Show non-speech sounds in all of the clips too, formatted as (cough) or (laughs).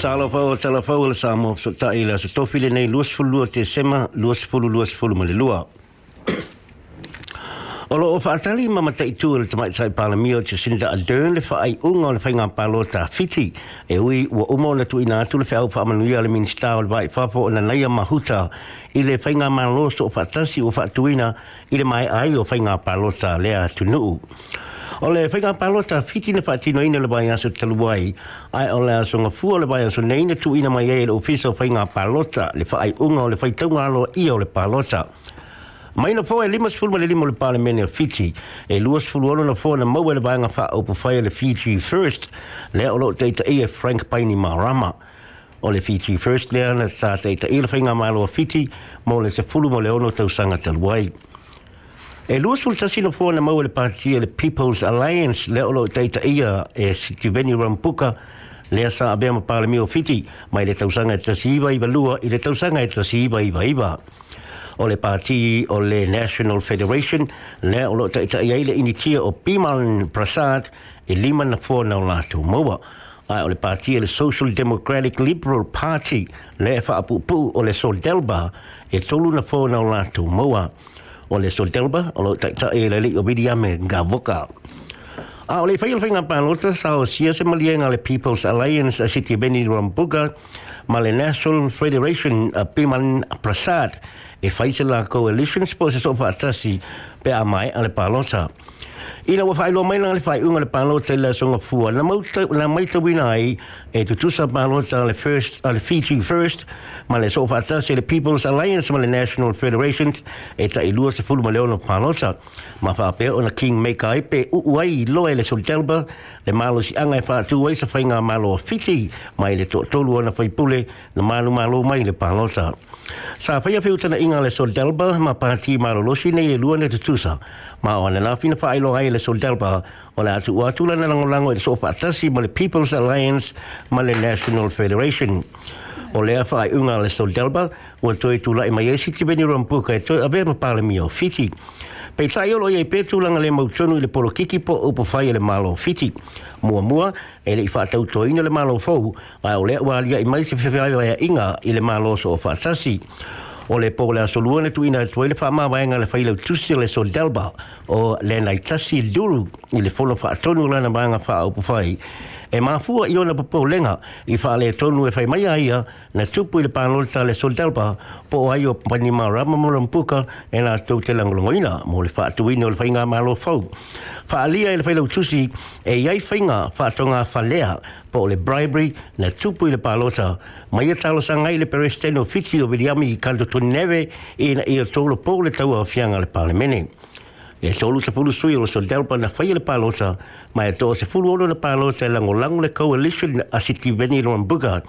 salo fa o salo fa o le samo so ta ila so to file nei los fulu o te sema los fulu los fulu male lua o lo o fa tali mama ta itu le tmai tai pala mio te sinda a dern le fa ai unga le fainga palo ta fiti e ui wa umo le tu ina tu le fa o fa manu ia le minsta o le vai fa fo na naia huta i le fainga malo so fa tasi o fa tuina i le mai ai o fainga palo ta le a tunu O le whainga palota fitina whaatino ina le bai aso talu ai. Ai o le aso ngā fua le bai aso neina tu ina mai e le ofisa o whainga palota le ai unga o le whaitaunga alo i o le palota. Mai na fōe limas fulma le limo le palemene o Fiti, e luas fuluolo na fōe na maua e le baanga wha o pufai le Fiji First, le o loo teita e, e Frank Paini Marama. O le Fiji First le ana tā teita e le whainga malo o Fiti, mo le se fulu mo le ono tausanga taluai. E lua sul tasino fua na maua e le partia le People's Alliance le olo i teita ia e Siti Veni Rampuka le asa a bea mapala mi fiti mai le tausanga e tasi iwa iwa lua i le tausanga e tasi iwa iwa iwa. O le parti o le National Federation le olo i teita ia i le initia o Piman Prasad e lima na fua na ulatu maua. Ai o le parti e le Social Democratic Liberal Party le e faa pupu o le Sol Delba e tolu na fua na ulatu maua. Maua. o le sol telba o lo tak tak e eh, le le obedia me ga voka a ah, o le fail fing up and sa o sia se mali le people's alliance a eh, city beni rambuga ma le national federation a eh, piman prasad e fai se la coalition sports so fa pe a ale palota i la wafai loa maina le fai unga le pālo te la songa fua na mauta na maita wina ai e tu tusa pālo ta le first a le Fiji first ma le sofa ta se le People's Alliance ma le National Federation e ta i lua se fulu ma leono pālo ta ma fa pe ona king make ai pe u uai loa e le solitelba le malo si anga fa tu uai sa fai ngā malo a Fiji mai le to tolu ona fai pule na malu malo mai le pālo ta Sa fai a whiutana inga le Sol Delba ma pāti ma lolosi nei e lua ne te tusa. Ma o anana fina wha ailo ai le Sol Delba o le atu uatula na langolango e so fatasi ma le People's Alliance ma le National Federation. O lea wha ai unga le Sol Delba o toi tula e mai e siti beni rompuka e toi abe ma pāle mi o fiti pei tai olo iei petulaga le mautonu i le polokiki po upu fai e le malo fiti muamua e tau faatautoina le malo fou ba ole lea ua aliaʻi mai se feaeaeaʻiga inga ile malo so fa tasi ole po le pō le aso lua na tuina le ai le faamāvaega le failau delba o le sodelba o lenaitasi duru i le folo faatonu lana maga faaupu fai e mafua i ona popo lenga i fa le tonu e fai mai ai na tupu i le panolta le soldalpa po ai o pani ma rama mo rampuka e na tau te langolongoina mo le fa atu ino le fai ngā malo fau fa alia e le fai lautusi e iai fai ngā fa atonga fa lea po le bribery na tupu i le panolta mai e talo sangai le peresteno fiti o viriami i kanto tunewe i na i tolo po le taua o fianga le parlemene e tolu se pulu sui o so delpa na fai le palosa ma e to se fulu ono na palosa e lango lango le kau elisun a siti veni no am buga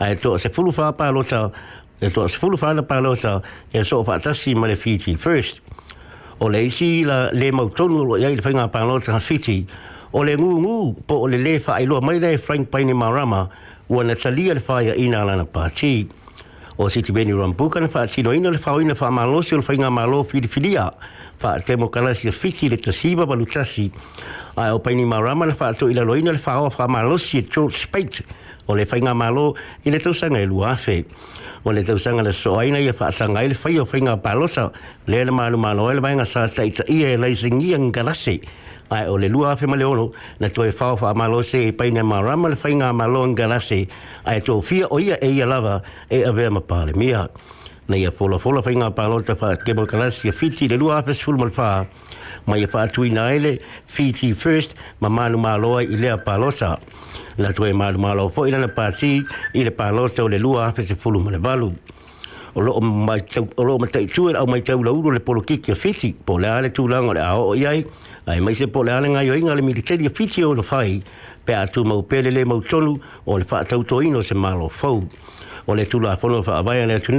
a e to se fulu fa palosa e to se fulu fa na palosa e so fa tasi ma le fiti first o le isi la le mau tonu o iai le fai palosa ha fiti o le ngu ngu po o le le fa ailoa mai le frank paini marama ua na talia le fai ina lana pati Thank o City Beni Rambuka na faa tino ina le faa ina faa malosi o le faa inga malo filifilia faa temo kalasi le fiti le tasiba balutasi ai o paini marama na faa to ila loina le faa o faa malosi e George Spate o le faa inga malo i le tausanga e luafe o le tausanga le soaina i a faa tanga i le faa i o faa inga palosa le le malu malo e le vainga sa taita i e laisingi angalase ai o le lua fe ma le ono na toe fao fa malo se e paina ma rama le fainga ma lo ngalase ai to fia o ia e ia lava e ave ma pale mia na ia fola fola fainga pa lo ta fa ke mo kalasi fiti le lua fe sful mal fa ma ia e fa tu ina ele fiti first ma ma lo ma lo i le pa lo sa na toe ma lo ma lo fo ina na pa si i le pa lo te o le lua fe se fulu mal balu o lo ma te o lo ma te tu e au ma te u la uro le polo kiki fiti po le ale tu langa le a o iai ai mai se pole ale ngai oinga le militeri fiti o lo fai pe atu mau pelele le mau tolu o le fatau to ino se malo fau o le tula a fono fa abai ale atu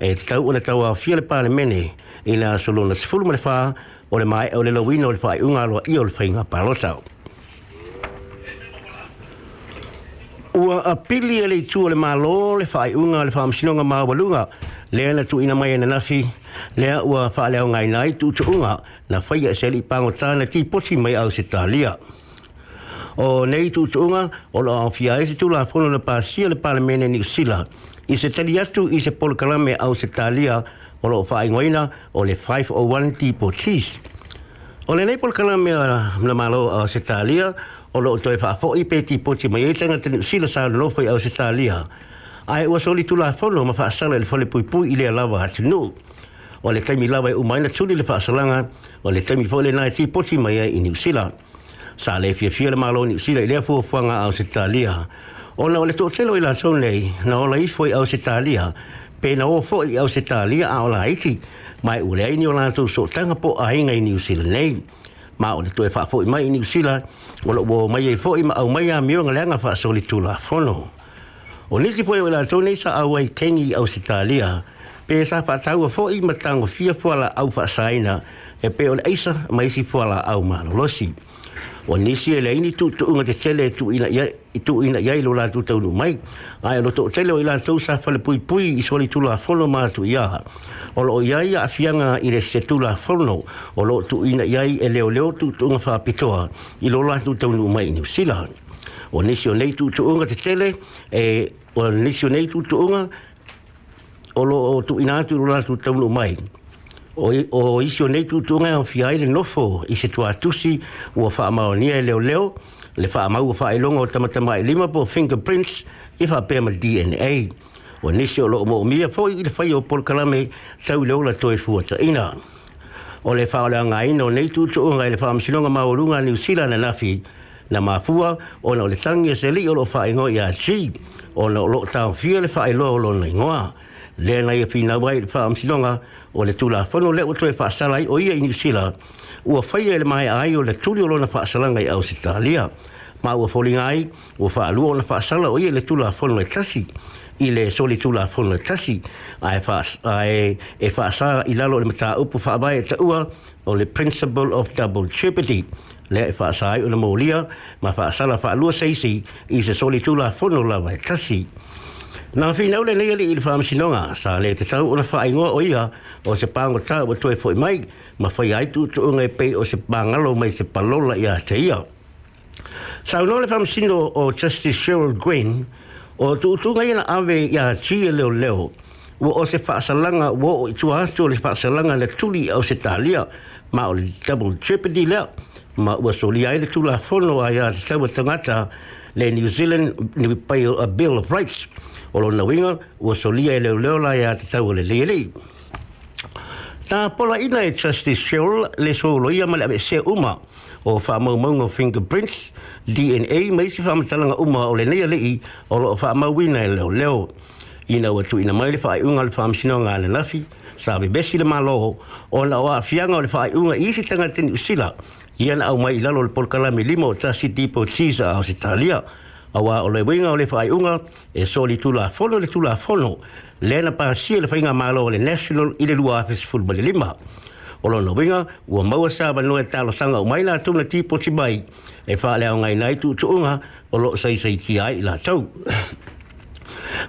e tau ona le tau a fia le pale mene i nga solona sifuru ma le o le mai o le lawino o le fai unga lo i o le fai nga palo Ua a pili le tua le malo le i unga le ma walunga le na tu ina mai e na nafi. le ua le ngai nai tu tu unga. Na whai a e seli pango tāna ti poti mai au se talia O nei tu tu unga o la awhia e se tu la whono na pāsia le palamene ni sila. I se tali atu i se polokalame au se talia o lo whaai ngoina o le 501 ti potis. O le nei polokalame na malo au se talia o lo toi fa fo i peti poti mai tanga tin sila sa no fo au sita lia ai was only to la fo lo ma fa sa le fo le pui pui ile la va hat no o le taimi lava i e umaina tuli le whaasalanga o le taimi fo le nai ti poti mai i New Zealand. Sa le fia fia le malo New Zealand i lea fua fuanga au se talia. O na o le tōtelo i la tōnei, na o la ifo i au se talia, pe na o fo i au se talia a o la iti, mai ulea i ni o la tō so tanga po a inga i New Zealand nei ma o le toe fa fo mai ni usila wala wo mai fo i ma au mai a mio nga lenga fa soli tula fo o ni si fo wala to ni sa au ai kengi au sitalia pe sa fa tau fo i ma tango fia fo au fa saina e pe o le aisa mai si fo au ma lo si o nisi e leini tu tu unga te tele tu ina ia i tu ina ia i la tu tau nu mai ai lo to tele o ila tau sa fale pui pui i soli tu la folo ma tu ia o lo ia ia a i le se tu la folo o lo tu ina ia i e leo leo tu tu unga wha pitoa i lo la tu tau nu mai ni usila o nisi o nei tu unga te tele e o nisi o nei tu tu unga o lo tu ina tu lo la tu tau nu mai o, o isi o nei tūtunga o fi aile nofo i se tua tusi ua wha amaonia leo leo le wha amau wha ailonga o tamatama i e lima po fingerprints i wha pēma DNA o nisi o loo mo mia fo i le whai o polkalame tau leo la toi fuata ina o le whaole anga ina o nei tūtunga i le wha amsinonga maurunga New Zealand na fi na mafua ona o le tangi e se li o lo wha ingoi a chi ona o lo tau fia le wha ailoa o lo na ingoa le na ia e fina wai le faam sinonga o le tula fono le o toe faasala o ia inu sila ua fai ele mai ai o le tuli o lona faasala ngai au sitalia ma ua foli ngai ua faalua o na faasala o ia le tula fono e tasi i le soli tula fono e tasi ai fa, ai, e faasa i lalo le mata upu faabai e taua o le principle of double jeopardy le e faasa ai o na maulia ma faasala faalua seisi i se soli tula fono lawa e tasi Nā whi nau le neile i le whāmasinonga, sā le te tau ona wha ingoa o ia o se pāngo tā o toi fhoi mai, ma whai aitu tu ngai pei o se pāngalo mai se palola ia te ia. Sā unō le whāmasino o Justice Cheryl Green, o tu utu ngai na awe ia tia leo leo, wo o se whaasalanga wo o i tua hatu o le whaasalanga le tuli o se tālia, ma o le double jeopardy leo, ma ua soli ai le tula whono a ia te tau tangata le New Zealand New uh, Bill of Rights o lo na winga o so lia le leo la ya te tau le lele e ta pola ina e justice Cheryl le so lo ia ma le ave se uma o fa mau mau ngo fingerprints DNA mai si fa mtalanga uma o le nea e lei o lo fa mau wina e leo leo ina watu ina mai le fa ai unga le fa msino nga le nafi sa be besi le malo o la wa fianga o le fa ai unga isi tanga tini usila ia na au mai ilalo le polkala me lima o ta si tipo tisa o si talia awa o le winga o fai unga e soli tula folo le tula folo le na pa si le fainga malo le national i le lua office football le lima ole lo no winga o maua sa ba no e talo sanga o maila tu na tipo tibai e fa le o ngai nai tu tu unga o lo sai sai ki ai la tau (laughs)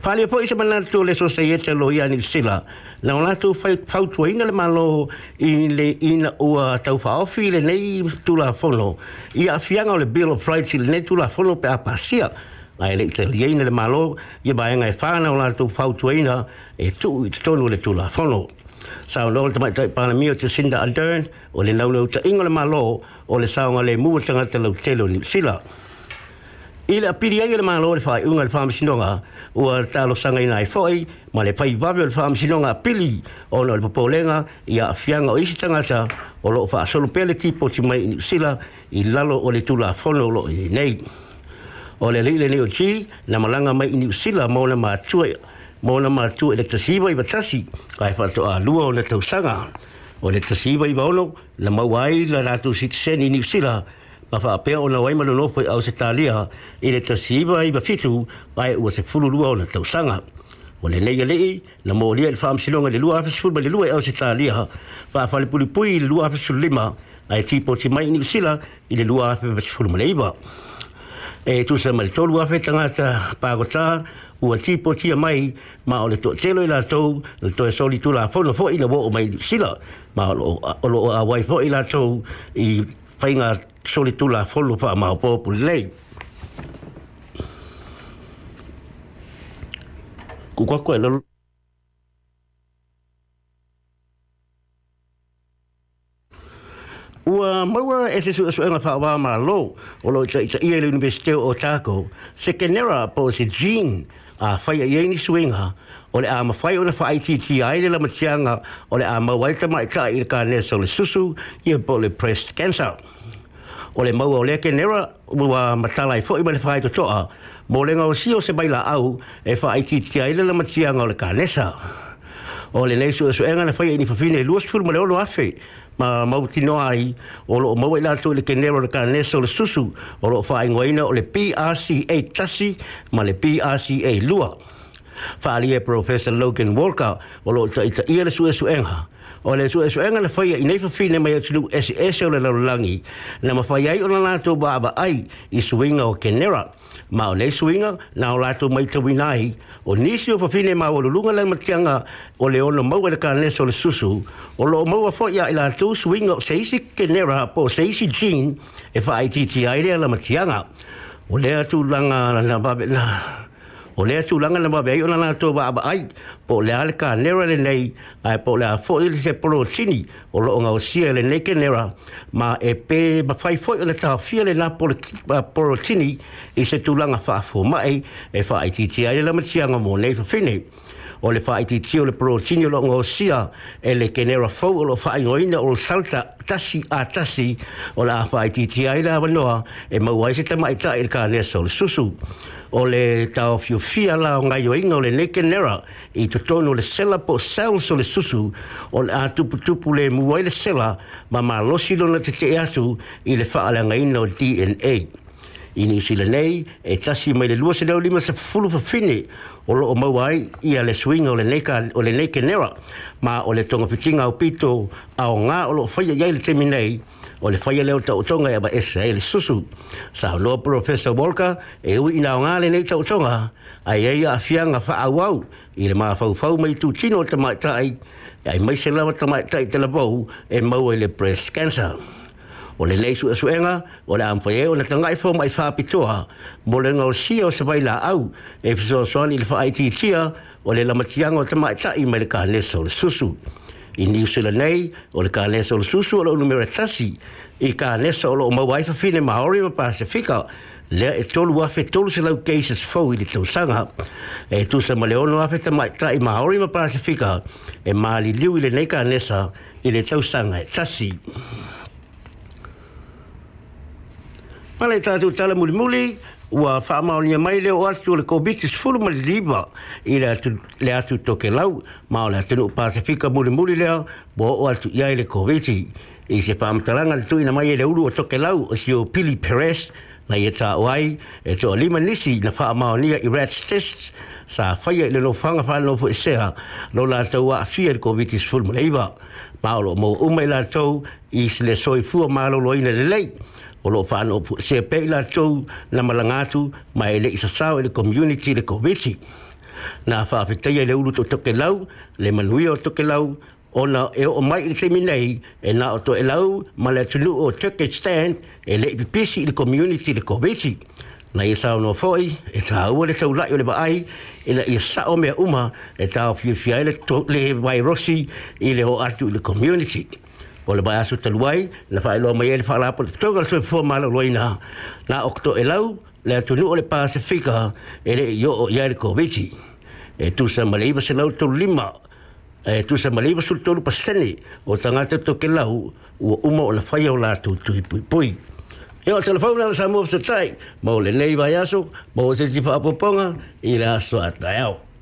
Fale po isa mana tu le so sei te lo ia ni sila. Na ona tu fai fau tu ina le malo i le ina ua tau fa ofi le nei tu la folo. Ia fianga le bill of rights le nei tu la folo pe apasia. Na ele te li ina le malo i ba nga fa na ona tu fau tu ina e tu e i tonu le tu la folo. Sa o lol te mai tai pana mio te sinda adern o le laulau ta ingole malo o le saunga le mua tangata lau telo ni Sila. I le apiri ai le mālo le whai unga le whāma sinonga ua le tālo sanga i nai fōi ma le pai wabi o le whāma sinonga apili o na le popolenga i a awhianga o isi tangata o loo wha asolo pele tipo ti mai ni usila i lalo o le tula whono o loo i nei. O le leile neo chi na malanga mai ni usila maona mātua maona mātua elektrasiwa i watasi ka e whato a lua o na tausanga o le tasiwa i maono na mawai la rātou sitiseni ni usila maona ma fa pe ona wai ma no fo australia i le tasiba i ba fitu ai o se fulu lua ona tau sanga o le nei le na mo le fam silonga le lua fas fulu le lua australia fa fa le puli pui le lua fas lima ai tipo ti mai ni sila i le lua fas fulu ma leiba e tu se mal tolu afe tangata pagota ua tipo tia mai ma o le to telo i la tou le to e soli tu la fono fo i na wo mai sila ma o lo a wai fo i la tou i whainga soli tula wholu wha maha pōpuri lei. Kukua koe lalo. Ua maua e se sua suenga whaawā mā lō, o lo ita ita ia universiteo o tāko, se kenera po se Jean, a whaia ieni suenga, o le a mawhai o na wha ITTI le la matianga o le a mawaita mai ka i ka nesa le susu i a bole breast cancer. O le o leke nera mua matalai fo i mai le wha to toa mo le ngau si o se baila au e wha ITTI le la matianga o le ka nesa. O le neisu esu enga na whai e ni fafine e luas furma le ono afe ma mau tino ai o lo mau ila e tu le kenero le kaneso le susu o lo fa ingoina o PRCA tasi ma le PRCA lua. whaalia e Professor Logan Walker o lo ta ita ia le sue e suenga. O le sue e suenga le whaia i nei whawhine mai atulu SS o le laulangi na mawhai ai o na lātou ba ai i suinga o Kenera. Ma o nei suinga na o lātou mai tawinai o nisi o whawhine ma o lulunga le matianga o le ono maua le kānes o le susu o lo maua fo ia i lātou suinga o seisi Kenera po seisi Jean e whaaititi aere ala matianga. O lea tu langa na babe na o lea tulaga na vaveai ona ba ai po o lea le kanera lenei ae po o lea foʻi le se polotini o loo gaosia i lenei kenera ma e pe mafai foʻi ona tafia lenā polotini i se tulaga ma e faaitiiti ai le lamatiaga monei fafine o le whaiti tio le protini lo ngō sia e le kenera fau o lo whaing o ina o salta tasi a tasi o la whaiti tia i la wanoa e mauai se tama i ta i ka nesa o le susu o le tau fio fia la o ngai o inga o le neke nera i tutono o le sela po sales o le susu o le atupu tupu le muai le sela ma ma losi lona te te atu i le faale ngai ina o DNA. I ni usila nei e tasi mai le lua se leo lima sa fulu fa fini o lo mau ai ia le swing o le neka o le neke nera ma o le tonga pitinga o pito a o nga o lo fai ia le teminei o le fai leo tau tonga ia ba esa ele susu sa lo professor Volka e ui ina o nga le nei tau tonga ai ai a fianga fa au au i le maa fau fau mai tu tino te mai tai ai mai se lawa te mai tai te labou e mau le breast cancer o le leisu e suenga, o le ampoe e, o le tangai e fō mai whāpitoa, mo le ngau si o se waila au, e fiso soani le whaaititia, o le lamatianga o tamai tai mai le kāneso le susu. I New Zealand nei, o le kāneso le susu o le unumera tasi, i kāneso o le umau waifa fine Māori ma Pasifika, le e tolu afe tolu se lau cases fau i le tausanga, e tu sa maleono afe tamai tai Māori ma Pasifika, e maali liu i le nei kāneso i le tausanga e tasi. Tasi. Pala i tātou tala muli muli, ua wha maoni a mai leo atu le COVID-19 fulu mali liwa i le atu, le atu toke lau, mao le atu pasifika muli muli leo, bo o atu iai le COVID-19. I se wha amataranga le tui na mai e le ulu o toke lau, o si o Pili Perez, na i e tā oai, e toa lima nisi na wha maoni i Rats Test, sa whaia i le lofanga wha lofo i seha, lo la atu e a fia le COVID-19 fulu mali liwa. Maolo mo umai la tau i sile soifua maalolo ina le lei. Le o lo fa no se pe la to na malangatu ma ele isa sa ele community le kobiti na fa fa te ele ulu to toke lau le manui o tokelau ona e o mai te minei e na o to elau ma le tulu o toke stand ele pe pisi le community le kobiti na isa no foi e ta o le tau la le ba ai ina e ia sa'o mea uma e taofiofia ai le vairosi i le ho'o atu le community o le baaso taluai na faailoa mai ai le faalapo e le totoga le soifofoa malauluaina na okto elau, le atunuu o le pasifika ele yo i oo iai le koviti e tusa ma le ivasalau le tolulima e tusa ma le ivasulutolu pasene o tagata tokelau ua uma o na faia e o latou tui puipui ia o telefona le samua fasatai ma o lenei vaeaso ma ua sesi faapoopoga i le aso ataeao